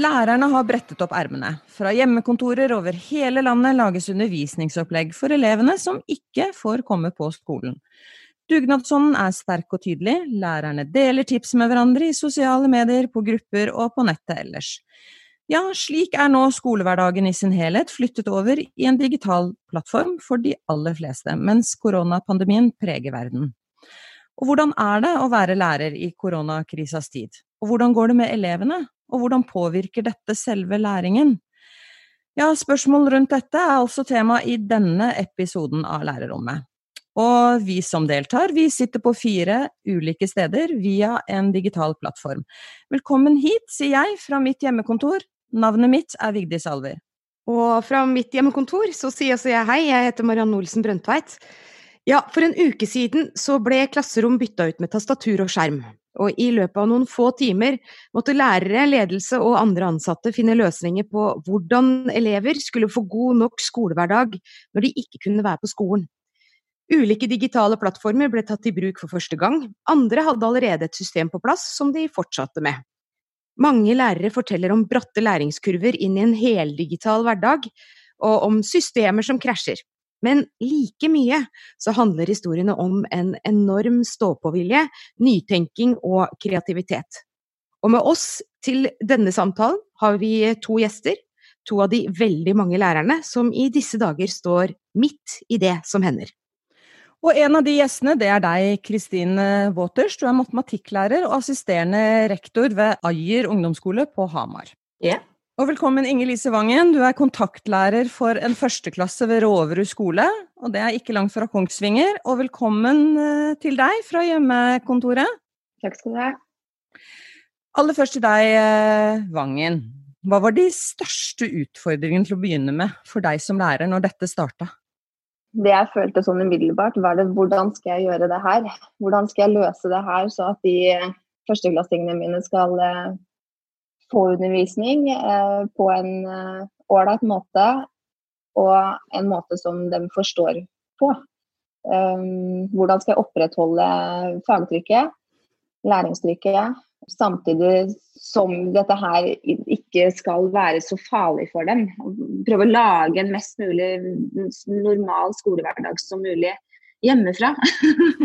Lærerne har brettet opp ermene. Fra hjemmekontorer over hele landet lages undervisningsopplegg for elevene som ikke får komme på skolen. Dugnadsånden er sterk og tydelig, lærerne deler tips med hverandre i sosiale medier, på grupper og på nettet ellers. Ja, slik er nå skolehverdagen i sin helhet flyttet over i en digital plattform for de aller fleste, mens koronapandemien preger verden. Og hvordan er det å være lærer i koronakrisas tid? Og hvordan går det med elevene? og hvordan påvirker dette selve læringen? Ja, spørsmål rundt dette er altså tema i denne episoden av Lærerrommet. Og vi som deltar, vi sitter på fire ulike steder via en digital plattform. Velkommen hit, sier jeg fra mitt hjemmekontor. Navnet mitt er Vigdis Alver. Og fra mitt hjemmekontor så sier også jeg hei, jeg heter Marianne Olsen Brøndtveit. Ja, for en uke siden så ble klasserom bytta ut med tastatur og skjerm og i løpet av noen få timer måtte lærere, ledelse og andre ansatte finne løsninger på hvordan elever skulle få god nok skolehverdag når de ikke kunne være på skolen. Ulike digitale plattformer ble tatt i bruk for første gang, andre hadde allerede et system på plass som de fortsatte med. Mange lærere forteller om bratte læringskurver inn i en heldigital hverdag, og om systemer som krasjer. Men like mye så handler historiene om en enorm stå-på-vilje, nytenking og kreativitet. Og med oss til denne samtalen har vi to gjester. To av de veldig mange lærerne som i disse dager står midt i det som hender. Og en av de gjestene det er deg, Kristine Waters. Du er matematikklærer og assisterende rektor ved Ajer ungdomsskole på Hamar. Yeah. Og velkommen Inger Lise Vangen, du er kontaktlærer for en førsteklasse ved Råverud skole. Og det er ikke langt fra Kongsvinger. Og velkommen eh, til deg fra hjemmekontoret. Takk skal du ha. Aller først til deg, eh, Vangen. Hva var de største utfordringene til å begynne med for deg som lærer når dette starta? Det jeg følte sånn umiddelbart, var det hvordan skal jeg gjøre det her? Hvordan skal jeg løse det her så at de førsteklassingene mine skal eh, få undervisning eh, på en eh, ålreit måte, og en måte som de forstår på. Hvordan skal jeg opprettholde fagtrykket, læringstrykket, samtidig som dette her ikke skal være så farlig for dem. Prøve å lage en mest mulig normal skolehverdag som mulig hjemmefra.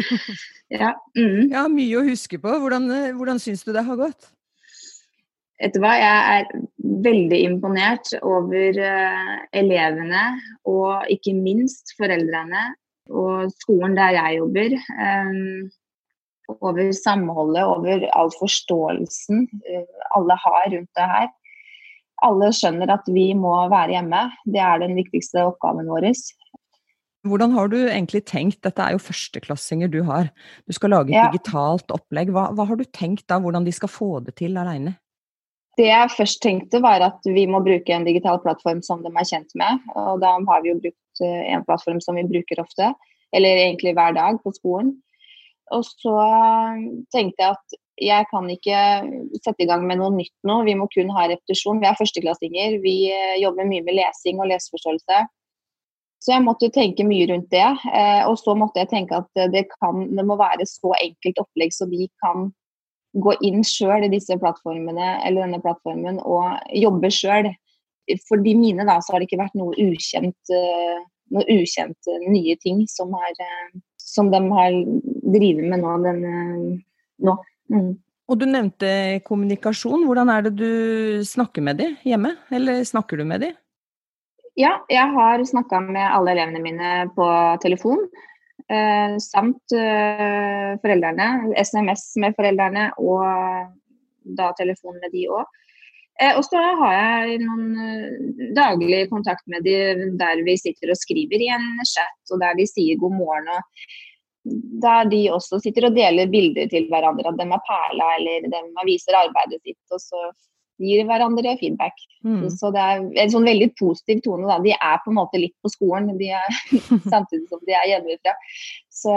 ja, mm. ja, mye å huske på. Hvordan, hvordan syns du det har gått? Vet du hva, jeg er veldig imponert over uh, elevene og ikke minst foreldrene og skolen der jeg jobber. Um, over samholdet, over all forståelsen uh, alle har rundt det her. Alle skjønner at vi må være hjemme. Det er den viktigste oppgaven vår. Hvordan har du egentlig tenkt, dette er jo førsteklassinger du har, du skal lage et ja. digitalt opplegg. Hva, hva, har du tenkt da, hvordan de skal få det til aleine? Det jeg først tenkte, var at vi må bruke en digital plattform som de er kjent med. Og da har vi jo brukt eh, en plattform som vi bruker ofte, eller egentlig hver dag på skolen. Og så tenkte jeg at jeg kan ikke sette i gang med noe nytt nå, vi må kun ha repetisjon. Vi er førsteklassinger, vi eh, jobber mye med lesing og leseforståelse. Så jeg måtte tenke mye rundt det. Eh, og så måtte jeg tenke at det, kan, det må være så enkelt opplegg så de kan gå inn sjøl i disse plattformene eller denne plattformen og jobbe sjøl. For de mine da, så har det ikke vært noe ukjent, noe ukjent nye ting som, uh, som de har drevet med nå. Den, nå. Mm. Og du nevnte kommunikasjon. Hvordan er det du snakker med de hjemme? Eller snakker du med de? Ja, jeg har snakka med alle elevene mine på telefon. Eh, samt eh, foreldrene. SMS med foreldrene og da telefon med de òg. Eh, og så har jeg noen daglig kontakt med de der vi sitter og skriver i en chat, og der de sier god morgen. og Der de også sitter og deler bilder til hverandre, at de er perla eller de viser arbeidet sitt. og så gir hverandre feedback. Mm. Så det er en sånn veldig positiv tone. Da. De er på en måte litt på skolen, de er, samtidig som de er hjemmefra. Så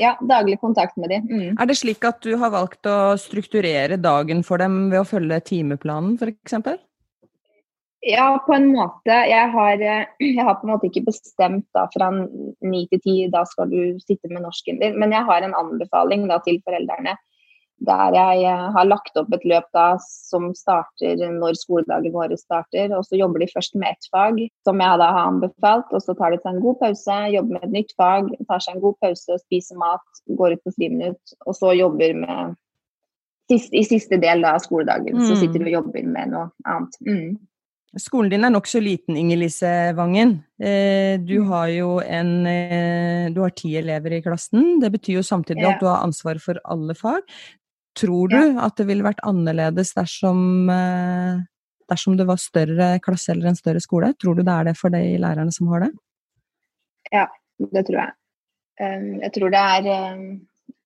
ja, daglig kontakt med dem. Mm. Er det slik at du har valgt å strukturere dagen for dem ved å følge timeplanen f.eks.? Ja, på en måte. Jeg har, jeg har, på en måte ikke bestemt da fra ni til ti, da skal du sitte med norsken din. Men jeg har en anbefaling da til foreldrene der jeg eh, har lagt opp et løp da, som starter når skoledagen vår starter. og Så jobber de først med ett fag, som jeg da har anbefalt. og Så tar de seg en god pause, jobber med et nytt fag, tar seg en god pause, spiser mat, går ut på friminutt. Og så jobber med sist, I siste del av skoledagen mm. så sitter de og jobber med noe annet. Mm. Skolen din er nokså liten, Inger-Lise Vangen. Eh, du mm. har jo en eh, Du har ti elever i klassen. Det betyr jo samtidig at du har ansvar for alle fag. Tror du ja. at det ville vært annerledes dersom, eh, dersom det var større klasse eller en større skole? Tror du det er det for de lærerne som har det? Ja, det tror jeg. Um, jeg tror det er um,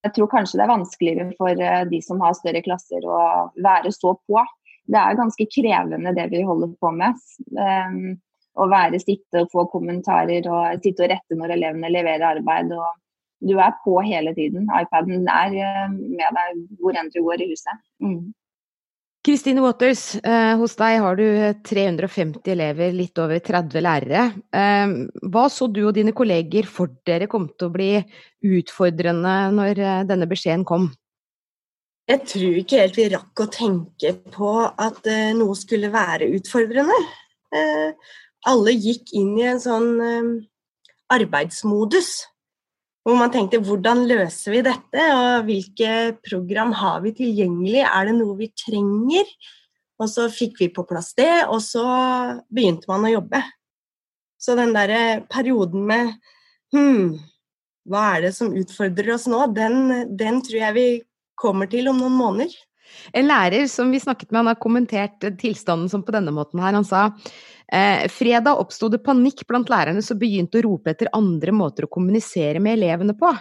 Jeg tror kanskje det er vanskeligere for de som har større klasser å være så på. Det er ganske krevende det vi holder på med. Um, å være sitte og få kommentarer og sitte og rette når elevene leverer arbeid. og du er på hele tiden. iPaden er eh, med deg hvor enn du går i huset. Mm. Kristine Waters, eh, hos deg har du 350 elever, litt over 30 lærere. Eh, hva så du og dine kolleger for dere kom til å bli utfordrende når eh, denne beskjeden kom? Jeg tror ikke helt vi rakk å tenke på at uh, noe skulle være utfordrende. Uh, alle gikk inn i en sånn arbeidsmodus hvor man tenkte hvordan løser vi dette, og hvilke program har vi tilgjengelig, er det noe vi trenger? Og så fikk vi på plass det, og så begynte man å jobbe. Så den derre perioden med hm, hva er det som utfordrer oss nå, den, den tror jeg vi kommer til om noen måneder. En lærer som vi snakket med, han har kommentert tilstanden som på denne måten her. Han sa eh, fredag oppsto det panikk blant lærerne som begynte å rope etter andre måter å kommunisere med elevene på.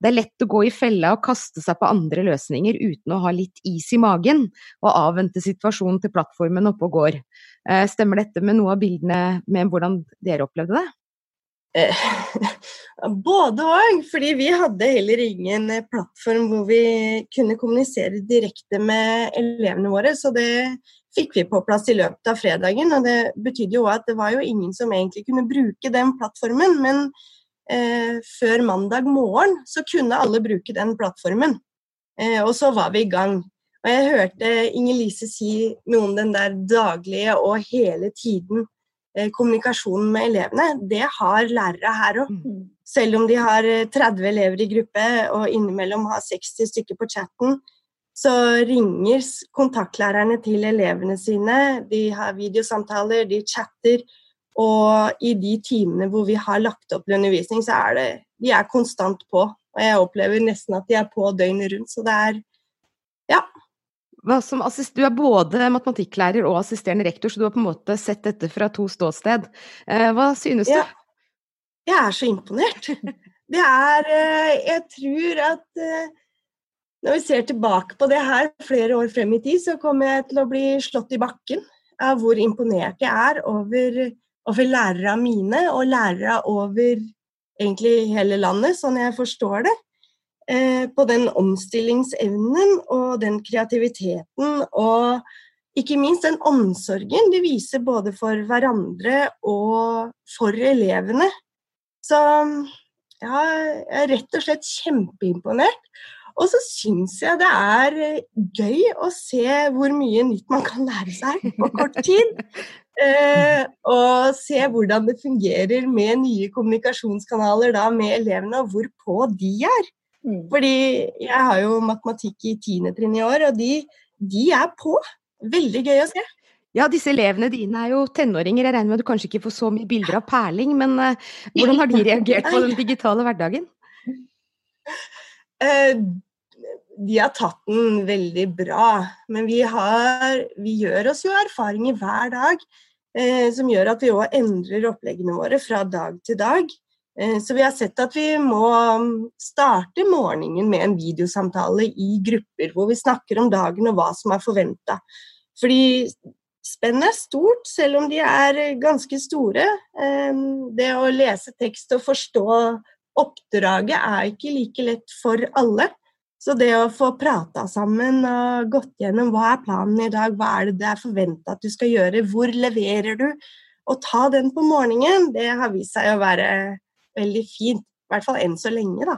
Det er lett å gå i fella og kaste seg på andre løsninger uten å ha litt is i magen og avvente situasjonen til plattformen oppe og går. Eh, stemmer dette med noe av bildene med hvordan dere opplevde det? Både òg, fordi vi hadde heller ingen eh, plattform hvor vi kunne kommunisere direkte med elevene våre. Så det fikk vi på plass i løpet av fredagen. Og det betydde jo at det var jo ingen som egentlig kunne bruke den plattformen. Men eh, før mandag morgen så kunne alle bruke den plattformen. Eh, og så var vi i gang. Og jeg hørte Inger Lise si noe om den der daglige og hele tiden Eh, kommunikasjonen med elevene, det har lærere her òg. Selv om de har 30 eh, elever i gruppe og innimellom har 60 stykker på chatten, så ringer kontaktlærerne til elevene sine. De har videosamtaler, de chatter. Og i de timene hvor vi har lagt opp til undervisning, så er det De er konstant på. Og jeg opplever nesten at de er på døgnet rundt. Så det er Ja, du er både matematikklærer og assisterende rektor, så du har på en måte sett dette fra to ståsted. Eh, hva synes du? Jeg er så imponert. Det er eh, Jeg tror at eh, når vi ser tilbake på det her flere år frem i tid, så kommer jeg til å bli slått i bakken av hvor imponert jeg er over, over lærere mine, og lærere over egentlig hele landet, sånn jeg forstår det. Eh, på den omstillingsevnen og den kreativiteten og ikke minst den omsorgen de viser både for hverandre og for elevene. Så ja, jeg er rett og slett kjempeimponert. Og så syns jeg det er gøy å se hvor mye nytt man kan lære seg på kort tid. Eh, og se hvordan det fungerer med nye kommunikasjonskanaler da med elevene, og hvor på de er. Mm. Fordi jeg har jo matematikk i tiende trinn i år, og de, de, er på. Veldig gøy å se. Ja, disse elevene dine er jo tenåringer. Jeg regner med at du kanskje ikke får så mye bilder av perling, men uh, hvordan har de reagert på den digitale hverdagen? Uh, de har tatt den veldig bra. Men vi, har, vi gjør oss jo erfaringer hver dag uh, som gjør at vi òg endrer oppleggene våre fra dag til dag. Så vi har sett at vi må um, starte morgenen med en videosamtale i grupper, hvor vi snakker om dagen og hva som er forventa. Fordi spennet er stort, selv om de er ganske store. Eh, det å lese tekst og forstå oppdraget er ikke like lett for alle. Så det å få prata sammen og gått gjennom hva er planen i dag, hva er det det er forventa at du skal gjøre, hvor leverer du, og ta den på morgenen, det har vist seg å være veldig fint. I hvert fall enn så lenge, da.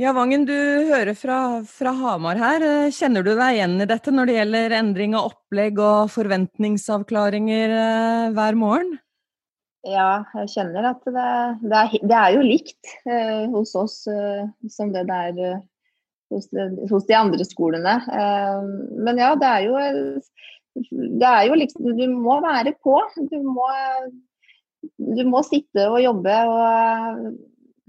Ja, Vangen, du hører fra, fra, Hamar her. Kjenner du deg igjen i dette når det gjelder endring av opplegg og forventningsavklaringer eh, hver morgen? Ja, jeg kjenner at det, det, er, det er, jo likt eh, hos oss eh, som det der hos de, hos de andre skolene. Eh, men ja, det er jo det er jo liksom Du må være på. Du må, du må sitte og jobbe og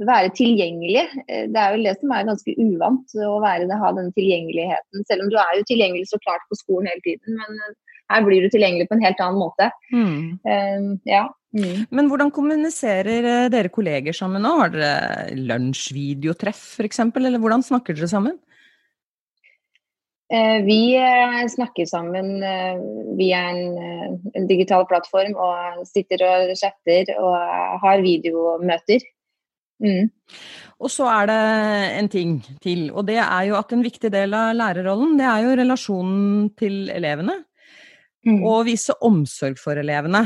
være tilgjengelig. Det er jo det som er ganske uvant, å være, ha den tilgjengeligheten. Selv om du er jo tilgjengelig så klart på skolen hele tiden, men her blir du tilgjengelig på en helt annen måte. Mm. Ja. Mm. Men hvordan kommuniserer eh, dere kolleger sammen nå? Har dere lunsjvideotreff f.eks., eller hvordan snakker dere sammen? Vi snakker sammen via en, en, digital plattform og sitter og chatter og har videomøter. Mm. Og så er det en ting til, og det er jo at en viktig del av lærerrollen, det er jo relasjonen til elevene. Mm. Og vise omsorg for elevene.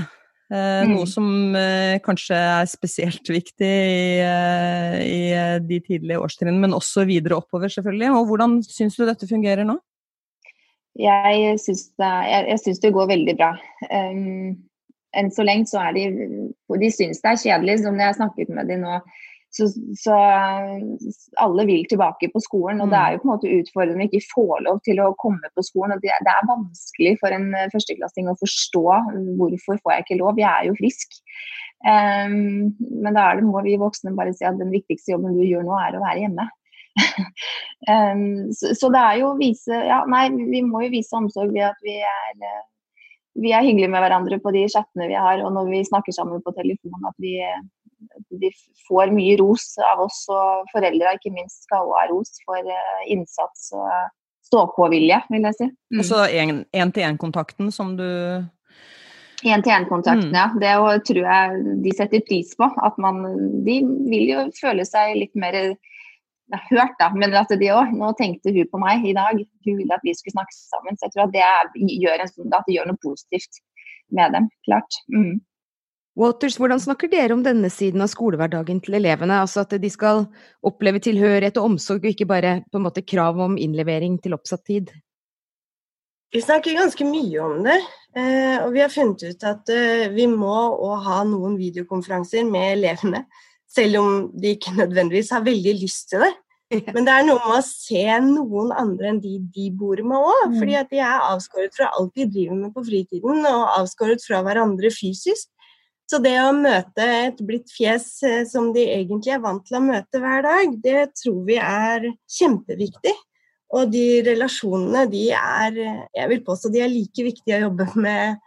Eh, mm. Noe som eh, kanskje er spesielt viktig i, eh, i eh, de tidlige årstrinnene, men også videre oppover, selvfølgelig. Og hvordan syns du dette fungerer nå? Jeg syns det, jeg, det, går veldig bra. Um, enn så lenge så er de De syns det er kjedelig, som jeg har snakket med dem nå så, så, alle vil tilbake på skolen, og det er jo på en måte utfordrende å ikke få lov til å komme på skolen. og Det, det er vanskelig for en førsteklassing å forstå hvorfor får jeg ikke lov, jeg er jo frisk. Um, men da må vi voksne bare si at den viktigste jobben du gjør nå, er å være hjemme. um, så, så, det er jo å vise Ja, nei, vi må jo vise omsorg ved at vi er vi er hyggelige med hverandre på de chattene vi har, og når vi snakker sammen på telefon, at vi de får mye ros av oss, og foreldra ikke minst skal også ha ros for eh, innsats og stå-på-vilje, vil jeg si. Mm. Og så én-til-én-kontakten som du Én-til-én-kontakten, mm. ja. Det tror jeg de setter pris på. At man De vil jo føle seg litt mer hørt, da. Men at de òg Nå tenkte hun på meg i dag. Hun ville at vi skulle snakke sammen. Så jeg tror at det, er, gjør, en, at det gjør noe positivt med dem. Klart. Mm. Waters, hvordan snakker dere om denne siden av skolehverdagen til elevene? Altså at de skal oppleve tilhørighet og omsorg, og ikke bare på en måte krav om innlevering til oppsatt tid? Vi snakker ganske mye om det, eh, og vi har funnet ut at eh, vi må òg ha noen videokonferanser med elevene. Selv om de ikke nødvendigvis har veldig lyst til det. Men det er noe med å se noen andre enn de de bor med òg. Mm. Fordi at de er avskåret fra alt de driver med på fritiden, og avskåret fra hverandre fysisk. Så det å møte et blidt fjes eh, som de egentlig er vant til å møte hver dag, det tror vi er kjempeviktig. Og de relasjonene, de er Jeg vil påstå de er like viktige å jobbe med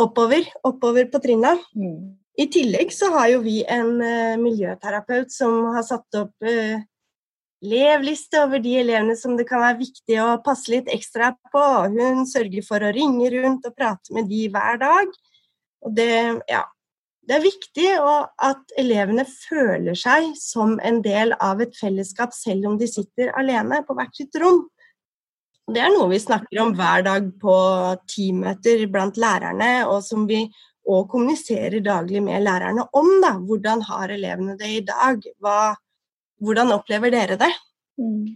oppover, oppover på trinna. Mm. I tillegg så har jo vi en uh, miljøterapeut som har satt opp uh, levliste over de elevene som det kan være viktig å passe litt ekstra på. Hun sørger for å ringe rundt og prate med de hver dag. Og det, ja, det er viktig at elevene føler seg som en del av et fellesskap, selv om de sitter alene på hvert sitt rom. Det er noe vi snakker om hver dag på teammøter blant lærerne, og som vi òg kommuniserer daglig med lærerne om. Da. Hvordan har elevene det i dag? Hva, hvordan opplever dere det? Mm.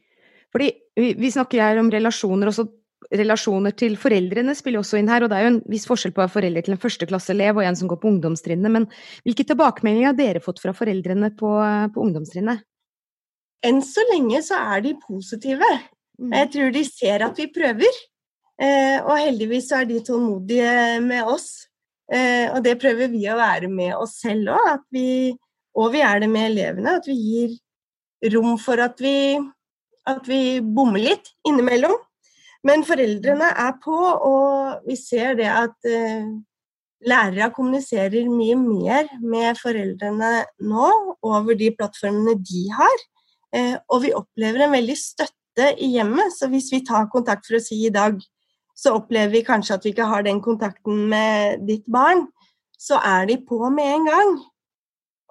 Fordi vi, vi snakker her om relasjoner, og så relasjoner til foreldrene spiller også inn her, og det er jo en viss forskjell på å være foreldre til en førsteklasseelev og en som går på ungdomstrinnet, men hvilke tilbakemeldinger har dere fått fra foreldrene på, på ungdomstrinnet? Enn så lenge så er de positive. Mm. Jeg tror de ser at vi prøver. Eh, og heldigvis så er de tålmodige med oss. Eh, og det prøver vi å være med oss selv òg. Og vi er det med elevene. At vi gir rom for at vi, at vi bommer litt innimellom. Men foreldrene er på, og vi ser det at eh, lærere kommuniserer mye mer med foreldrene nå over de plattformene de har. Eh, og vi opplever en veldig støtte i hjemmet. Så hvis vi tar kontakt for å si i dag, så opplever vi kanskje at vi ikke har den kontakten med ditt barn, så er de på med en gang.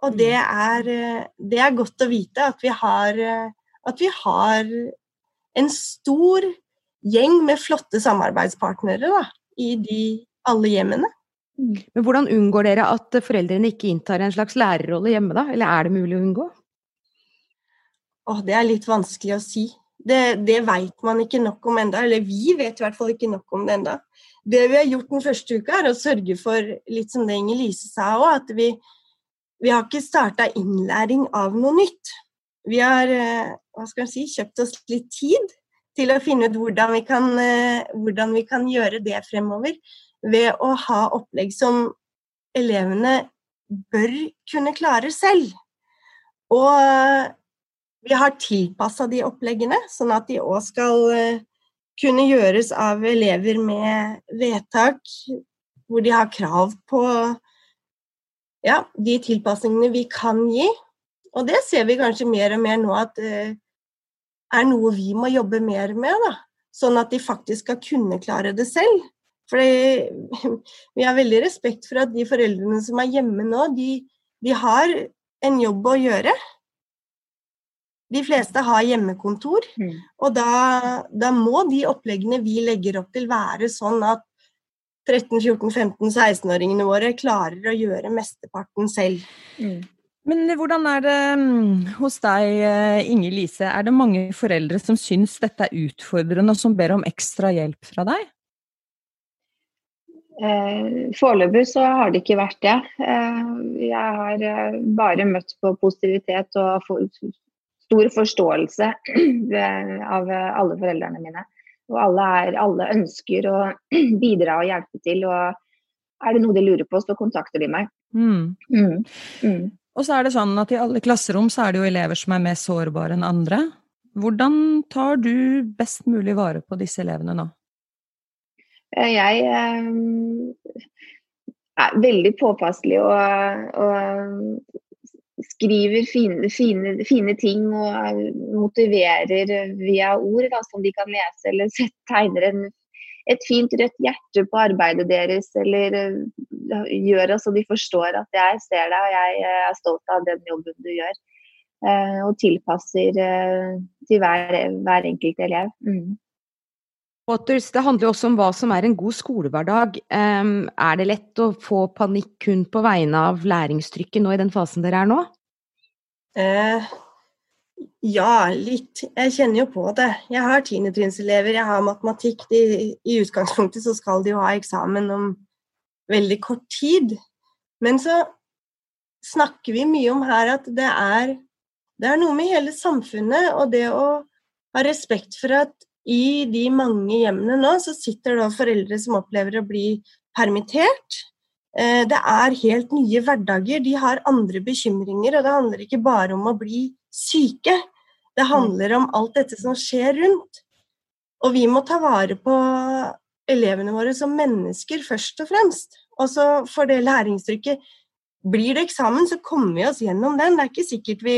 Og det mm. er, eh, det er godt å vite at vi har, at vi har en stor gjeng med flotte samarbeidspartnere da, i de, alle hjemmene. Men hvordan unngår dere at foreldrene ikke inntar en slags lærerrolle hjemme, da? Eller er det mulig å unngå? Åh, det er litt vanskelig å si. Det, det veit man ikke nok om enda, eller vi vet i hvert fall ikke nok om det enda. Det vi har gjort den første uka, er å sørge for, litt som det Inger Lise sa òg, at vi, vi har ikke starta innlæring av noe nytt. Vi har eh, hva skal si, kjøpt oss litt tid til å finne ut hvordan vi kan, eh, hvordan vi kan gjøre det fremover ved å ha opplegg som elevene bør kunne klare selv. Og vi har tilpassa de oppleggene, sånn at de òg skal eh, kunne gjøres av elever med vedtak hvor de har krav på ja, de tilpasningene vi kan gi. Og det ser vi kanskje mer og mer nå at uh, er noe vi må jobbe mer med. Da. Sånn at de faktisk skal kunne klare det selv. For vi har veldig respekt for at de foreldrene som er hjemme nå, de, de har en jobb å gjøre. De fleste har hjemmekontor, mm. og da, da, må de oppleggene vi legger opp til være sånn at 13-14-15-16-åringene våre klarer å gjøre mesteparten selv. Mm. Men hvordan er det mm, hos deg, eh, Inger Lise? Er det mange foreldre som syns dette er utfordrende, og som ber om ekstra hjelp fra deg? Eh, Foreløpig så har det ikke vært det. Eh, jeg har eh, bare møtt på positivitet og for, stor forståelse av alle foreldrene mine. Og alle, er, alle, ønsker å bidra og hjelpe til. Og er det noe de lurer på, så kontakter de meg. Mm. Mm. Mm. Og så er det sånn at i alle klasserom så er det jo elever som er mer sårbare enn andre. Hvordan tar du best mulig vare på disse elevene nå? Eh, jeg eh, er veldig påpasselig og, og skriver fine, fine, fine, ting og motiverer via ord da, som de kan lese, eller tegner en, et fint rødt hjerte på arbeidet deres, eller uh, gjør det så de forstår at jeg ser deg og jeg er stolt av den jobben du gjør. Uh, og tilpasser til hver, hver enkelt elev. Mm. Waters, det handler jo også om hva som er en god skolehverdag. Er det lett å få panikk kun på vegne av læringstrykket nå i den fasen dere er nå? Eh, ja, litt. Jeg kjenner jo på det. Jeg har tiendetrinnselever, jeg har matematikk. De, I utgangspunktet så skal de jo ha eksamen om veldig kort tid. Men så snakker vi mye om her at det er, det er noe med hele samfunnet og det å ha respekt for at i de mange hjemmene nå så sitter det foreldre som opplever å bli permittert. Eh, det er helt nye hverdager, de har andre bekymringer, og det handler ikke bare om å bli syke. Det handler om alt dette som skjer rundt. Og vi må ta vare på elevene våre som mennesker først og fremst. Og så for det læringstrykket Blir det eksamen, så kommer vi oss gjennom den. Det er ikke sikkert vi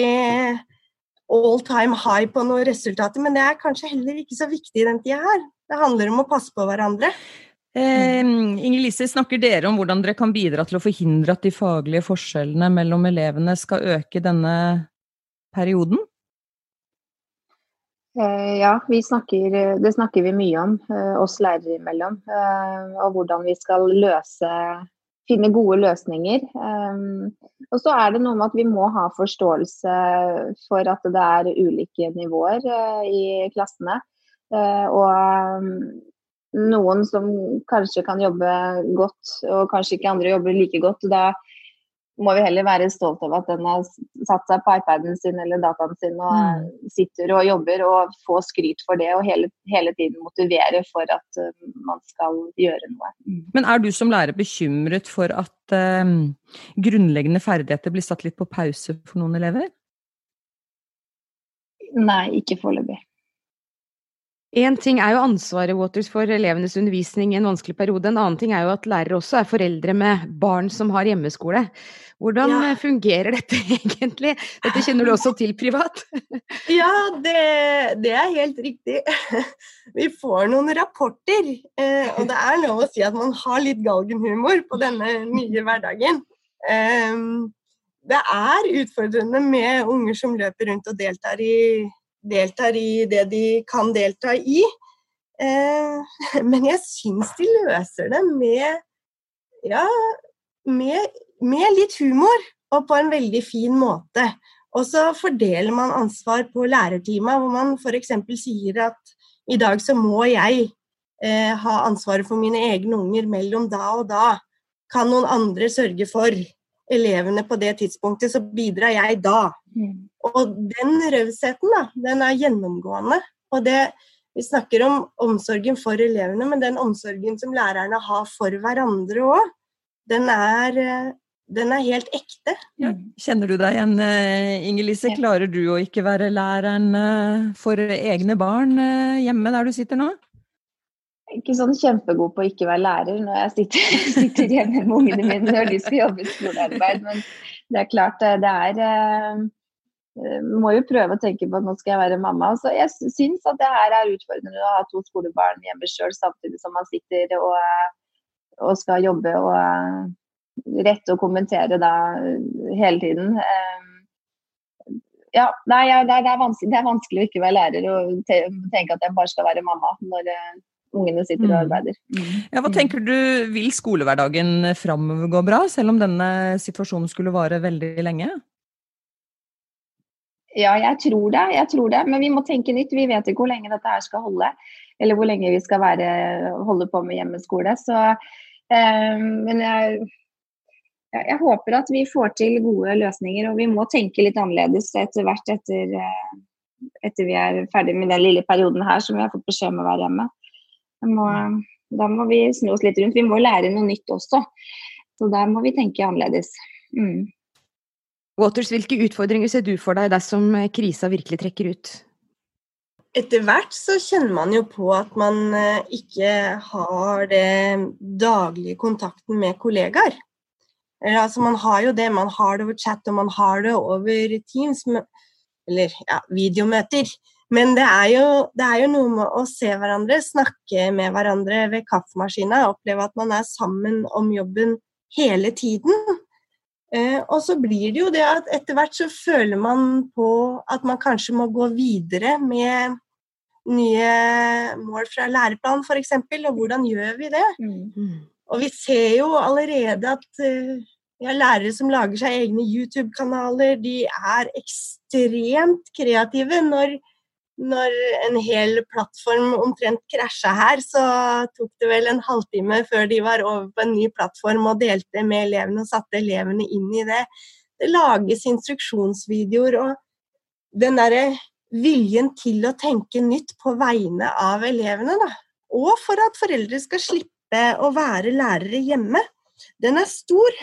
all time high på noen resultater, men det er kanskje heller ikke så viktig i den tida her. Det handler om å passe på hverandre. Eh, Inger Lise, snakker dere om hvordan dere kan bidra til å forhindre at de faglige forskjellene mellom elevene skal øke denne perioden? Eh, ja, snakker, det snakker vi mye om, eh, oss lærere imellom. Eh, og hvordan vi skal løse finne gode løsninger. Og så er det noe med at vi må ha forståelse for at det er ulike nivåer i klassene. Og um, noen som kanskje kan jobbe godt, og kanskje ikke andre jobber like godt. Da må vi heller være stolt av at den har satt seg på iPaden sin eller dataen sin og mm. sitter og jobber, og få skryt for det og hele, hele tiden motivere for at uh, man skal gjøre noe. Mm. Men er du som lærer bekymret for at uh, grunnleggende ferdigheter blir satt litt på pause for noen elever? Nei, ikke foreløpig. Én ting er jo ansvaret Waters for elevenes undervisning i en vanskelig periode. En annen ting er jo at lærere også er foreldre med barn som har hjemmeskole. Hvordan ja. fungerer dette egentlig? Dette kjenner du også til privat? ja, det, det, er helt riktig. Vi får noen rapporter, eh, og det er lov å si at man har litt galgenhumor på denne nye hverdagen. Ehm, det er utfordrende med unger som løper rundt og deltar i deltar i det de kan delta i. Eh, men jeg syns de løser det med ja, med, med litt humor og på en veldig fin måte. Og så fordeler man ansvar på lærerteamet, hvor man f.eks. sier at i dag så må jeg eh, ha ansvaret for mine egne unger mellom da og da. Kan noen andre sørge for elevene på det tidspunktet, så bidrar jeg da. Mm. Og den rausheten, da, den er gjennomgående. Og det, vi snakker om omsorgen for elevene, men den omsorgen som lærerne har for hverandre òg, den er eh, den er helt ekte. Ja. Kjenner du deg igjen, eh, Inger Lise? Klarer du å ikke være læreren eh, for egne barn hjemme der du sitter nå? ikke sånn kjempegod på å ikke være lærer når jeg sitter, sitter hjemme med ungene mine når de skal jobbe i skolearbeid. Men det er klart, det er må jo prøve å tenke på at nå skal jeg være mamma. Så jeg syns at det her er utfordrende å ha to skolebarn hjemme sjøl samtidig som man sitter og, og, skal jobbe og eh, rette og kommentere da hele tiden. Ja, nei, det, er, det, er det, er vanskelig, å ikke være lærer og tenke at jeg bare skal være mamma når ungene sitter og mm. arbeider. Mm. Ja, hva tenker du, Vil skolehverdagen framover gå bra, selv om denne situasjonen skulle vare veldig lenge? Ja, jeg tror det. jeg tror det, Men vi må tenke nytt. Vi vet ikke hvor lenge dette her skal holde. Eller hvor lenge vi skal være, holde på med hjemmeskole. Så, eh, men jeg, jeg, håper at vi får til gode løsninger. Og vi må tenke litt annerledes etter hvert etter, eh, etter vi er ferdig med den lille perioden her som vi har fått beskjed om å være hjemme. Må, da må vi snu oss litt rundt. Vi må lære noe nytt også. Så der må vi tenke annerledes. Mm. Waters, hvilke utfordringer ser du for deg dersom krisa virkelig trekker ut? Etter hvert så kjenner man jo på at man eh, ikke har det daglige kontakten med kollegaer. Altså man har jo det, man har det over chat og man har det over Teams, eller ja, videomøter. Men det er, jo, det er, jo, noe med å se hverandre, snakke med hverandre ved kaffemaskina, oppleve at man er sammen om jobben hele tiden. Eh, og så blir det jo det at etter hvert så føler man på at man kanskje må gå videre med nye mål fra læreplan f.eks., og hvordan gjør vi det? Mm. Og vi ser jo allerede at uh, ja, lærere som lager seg egne YouTube-kanaler. De er ekstremt kreative når når en hel plattform omtrent krasja her, så tok det vel en halvtime før de var over på en ny plattform og delte med elevene og satte elevene inn i det. Det lages instruksjonsvideoer, og den derre viljen til å tenke nytt på vegne av elevene, da. Og for at foreldre skal slippe å være lærere hjemme, den er stor.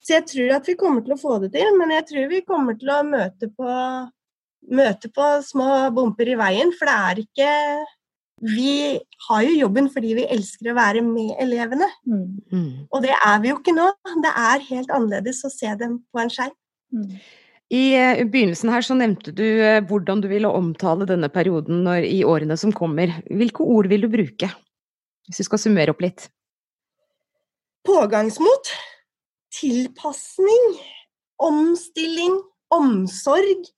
Så jeg tror at vi kommer til å få det til, men jeg tror vi kommer til å møte på møte på små bumper i veien, for det er ikke Vi har jo jobben fordi vi elsker å være med elevene. Mm. Og det er vi jo ikke nå. Det er helt annerledes å se dem på en skjerm. Mm. I eh, begynnelsen her så nevnte du eh, hvordan du ville omtale denne perioden når, i årene som kommer. Hvilke ord vil du bruke, hvis du skal summere opp litt? Pågangsmot. Tilpasning. Omstilling. Omsorg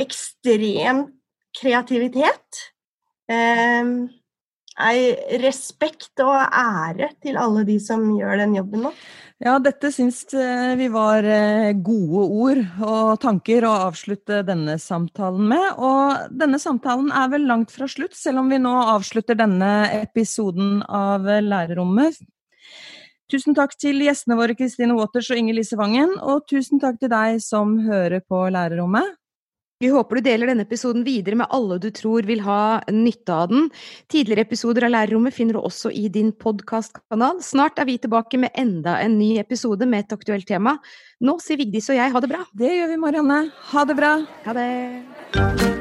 ekstrem kreativitet. Eh, respekt og ære til alle de som gjør den jobben nå. Ja, dette syns eh, vi var eh, gode ord og tanker å avslutte denne samtalen med. Og denne samtalen er vel langt fra slutt, selv om vi nå avslutter denne episoden av Lærerrommet. Tusen takk til gjestene våre Kristine Waters og Inger Lise Vangen, og tusen takk til deg som hører på Lærerrommet. Vi håper du deler denne episoden videre med alle du tror vil ha nytte av den. Tidligere episoder av Lærerrommet finner du også i din podkastkanal. Snart er vi tilbake med enda en ny episode med et aktuelt tema. Nå sier Vigdis og jeg ha det bra. Det gjør vi, Marianne. Ha det bra. Ha det.